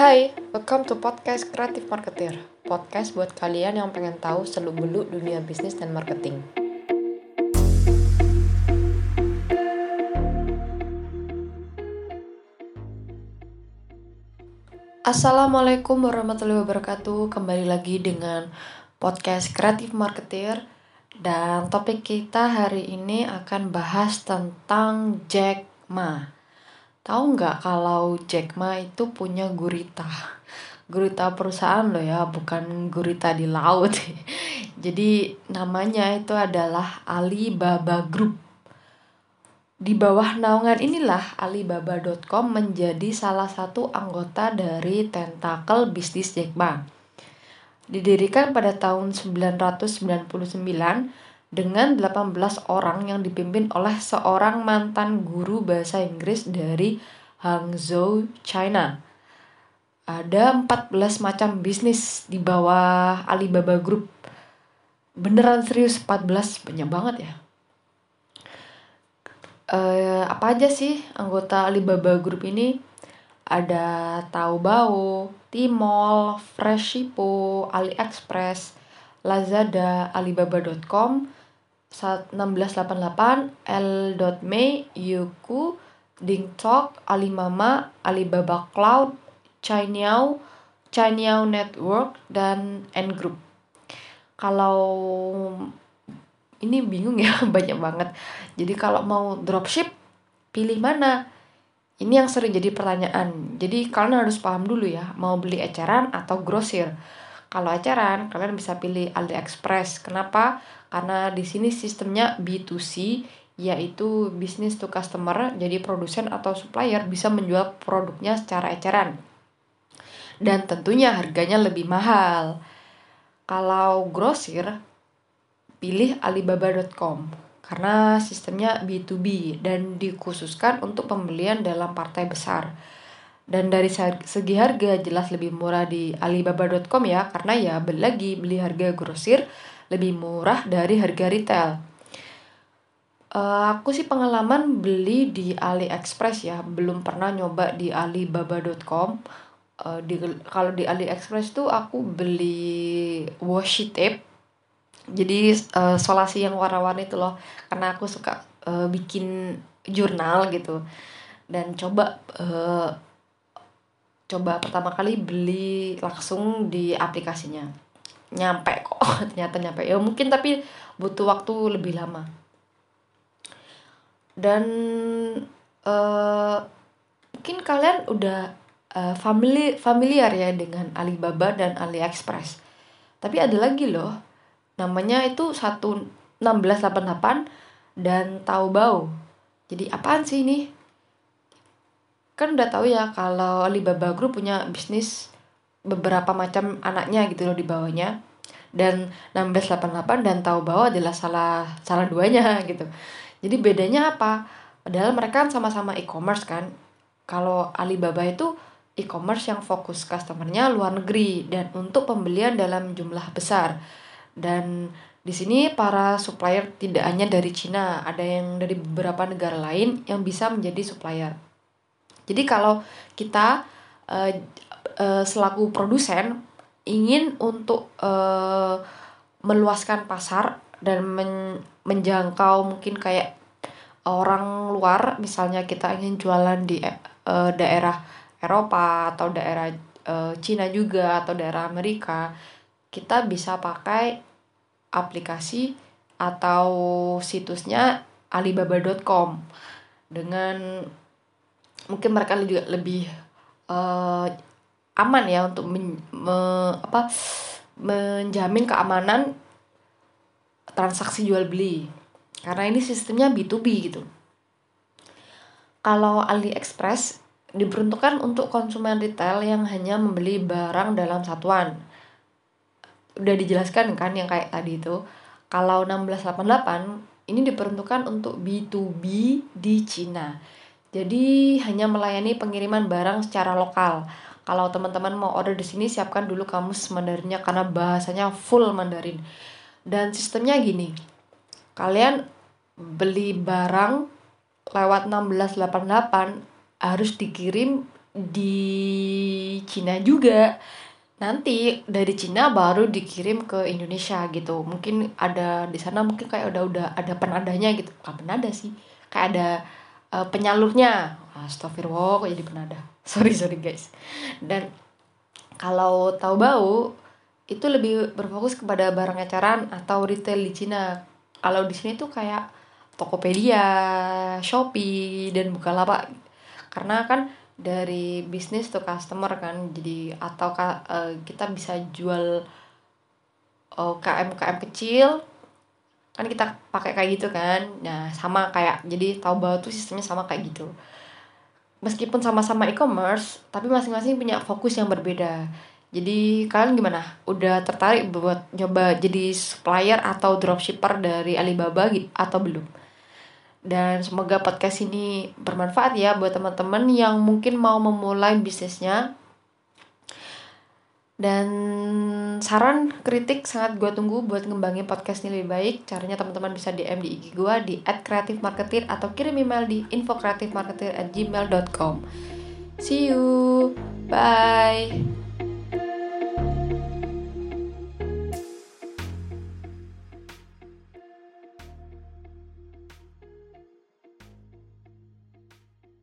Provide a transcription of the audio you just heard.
Hai, welcome to podcast Kreatif Marketer. Podcast buat kalian yang pengen tahu seluk-beluk dunia bisnis dan marketing. Assalamualaikum warahmatullahi wabarakatuh. Kembali lagi dengan podcast Kreatif Marketer dan topik kita hari ini akan bahas tentang Jack Ma. Tahu nggak kalau Jack Ma itu punya gurita? Gurita perusahaan loh ya, bukan gurita di laut. Jadi namanya itu adalah Alibaba Group. Di bawah naungan inilah Alibaba.com menjadi salah satu anggota dari tentakel bisnis Jack Ma Didirikan pada tahun 999 dengan 18 orang yang dipimpin oleh seorang mantan guru bahasa Inggris dari Hangzhou, China. Ada 14 macam bisnis di bawah Alibaba Group. Beneran serius 14, banyak banget ya. Uh, apa aja sih anggota Alibaba Group ini? Ada Taobao, Tmall, Freshippo, AliExpress, Lazada, Alibaba.com, 1688, L.me, Youku, DingTalk, Alimama, Alibaba Cloud, Cainiao, Cainiao Network, dan N Group. Kalau ini bingung ya, banyak banget. Jadi kalau mau dropship, pilih mana? Ini yang sering jadi pertanyaan. Jadi kalian harus paham dulu ya, mau beli eceran atau grosir. Kalau eceran, kalian bisa pilih AliExpress. Kenapa? Karena di sini sistemnya B2C, yaitu business to customer. Jadi produsen atau supplier bisa menjual produknya secara eceran. Dan tentunya harganya lebih mahal. Kalau grosir, pilih alibaba.com karena sistemnya B2B dan dikhususkan untuk pembelian dalam partai besar. Dan dari segi harga jelas lebih murah di alibaba.com ya karena ya beli lagi beli harga grosir lebih murah dari harga retail. Uh, aku sih pengalaman beli di AliExpress ya, belum pernah nyoba di alibaba.com. Uh, di kalau di AliExpress tuh aku beli washi tape jadi uh, solasi yang warna-warni itu loh karena aku suka uh, bikin jurnal gitu dan coba uh, coba pertama kali beli langsung di aplikasinya. Nyampe kok ternyata nyampe. Ya mungkin tapi butuh waktu lebih lama. Dan uh, mungkin kalian udah uh, famili familiar ya dengan Alibaba dan AliExpress. Tapi ada lagi loh namanya itu 1688 dan Taobao. Jadi apaan sih ini kan udah tahu ya kalau Alibaba Group punya bisnis beberapa macam anaknya gitu loh di bawahnya. Dan 1688 dan Taobao adalah salah salah duanya gitu. Jadi bedanya apa? Padahal mereka kan sama-sama e-commerce kan. Kalau Alibaba itu e-commerce yang fokus customernya luar negeri dan untuk pembelian dalam jumlah besar. Dan di sini para supplier tidak hanya dari Cina, ada yang dari beberapa negara lain yang bisa menjadi supplier. Jadi kalau kita uh, uh, selaku produsen ingin untuk uh, meluaskan pasar dan men menjangkau mungkin kayak orang luar, misalnya kita ingin jualan di uh, daerah Eropa atau daerah uh, Cina juga atau daerah Amerika, kita bisa pakai aplikasi atau situsnya alibaba.com dengan mungkin mereka juga lebih uh, aman ya untuk men, me, apa menjamin keamanan transaksi jual beli. Karena ini sistemnya B2B gitu. Kalau AliExpress diperuntukkan untuk konsumen retail yang hanya membeli barang dalam satuan. Udah dijelaskan kan yang kayak tadi itu. Kalau 1688 ini diperuntukkan untuk B2B di Cina jadi hanya melayani pengiriman barang secara lokal. Kalau teman-teman mau order di sini siapkan dulu kamus Mandarinnya karena bahasanya full Mandarin. Dan sistemnya gini. Kalian beli barang lewat 1688 harus dikirim di Cina juga. Nanti dari Cina baru dikirim ke Indonesia gitu. Mungkin ada di sana mungkin kayak udah udah ada penadanya gitu. Bukan penada sih. Kayak ada uh, penyalurnya. Astagfirullah kok jadi penada sorry sorry guys. Dan kalau tahu bau itu lebih berfokus kepada barang eceran atau retail di Cina. Kalau di sini tuh kayak Tokopedia, Shopee dan Bukalapak. Karena kan dari bisnis to customer kan jadi atau uh, kita bisa jual uh, KM KM kecil kan kita pakai kayak gitu kan. Nah sama kayak jadi Taobao tuh sistemnya sama kayak gitu. Meskipun sama-sama e-commerce tapi masing-masing punya fokus yang berbeda. Jadi kalian gimana? Udah tertarik buat coba jadi supplier atau dropshipper dari Alibaba atau belum? Dan semoga podcast ini bermanfaat ya buat teman-teman yang mungkin mau memulai bisnisnya dan saran kritik sangat gue tunggu buat ngembangin podcast ini lebih baik. Caranya teman-teman bisa DM di IG gue di @kreatifmarketer atau kirim email di infokreatifmarketer@gmail.com see you. Bye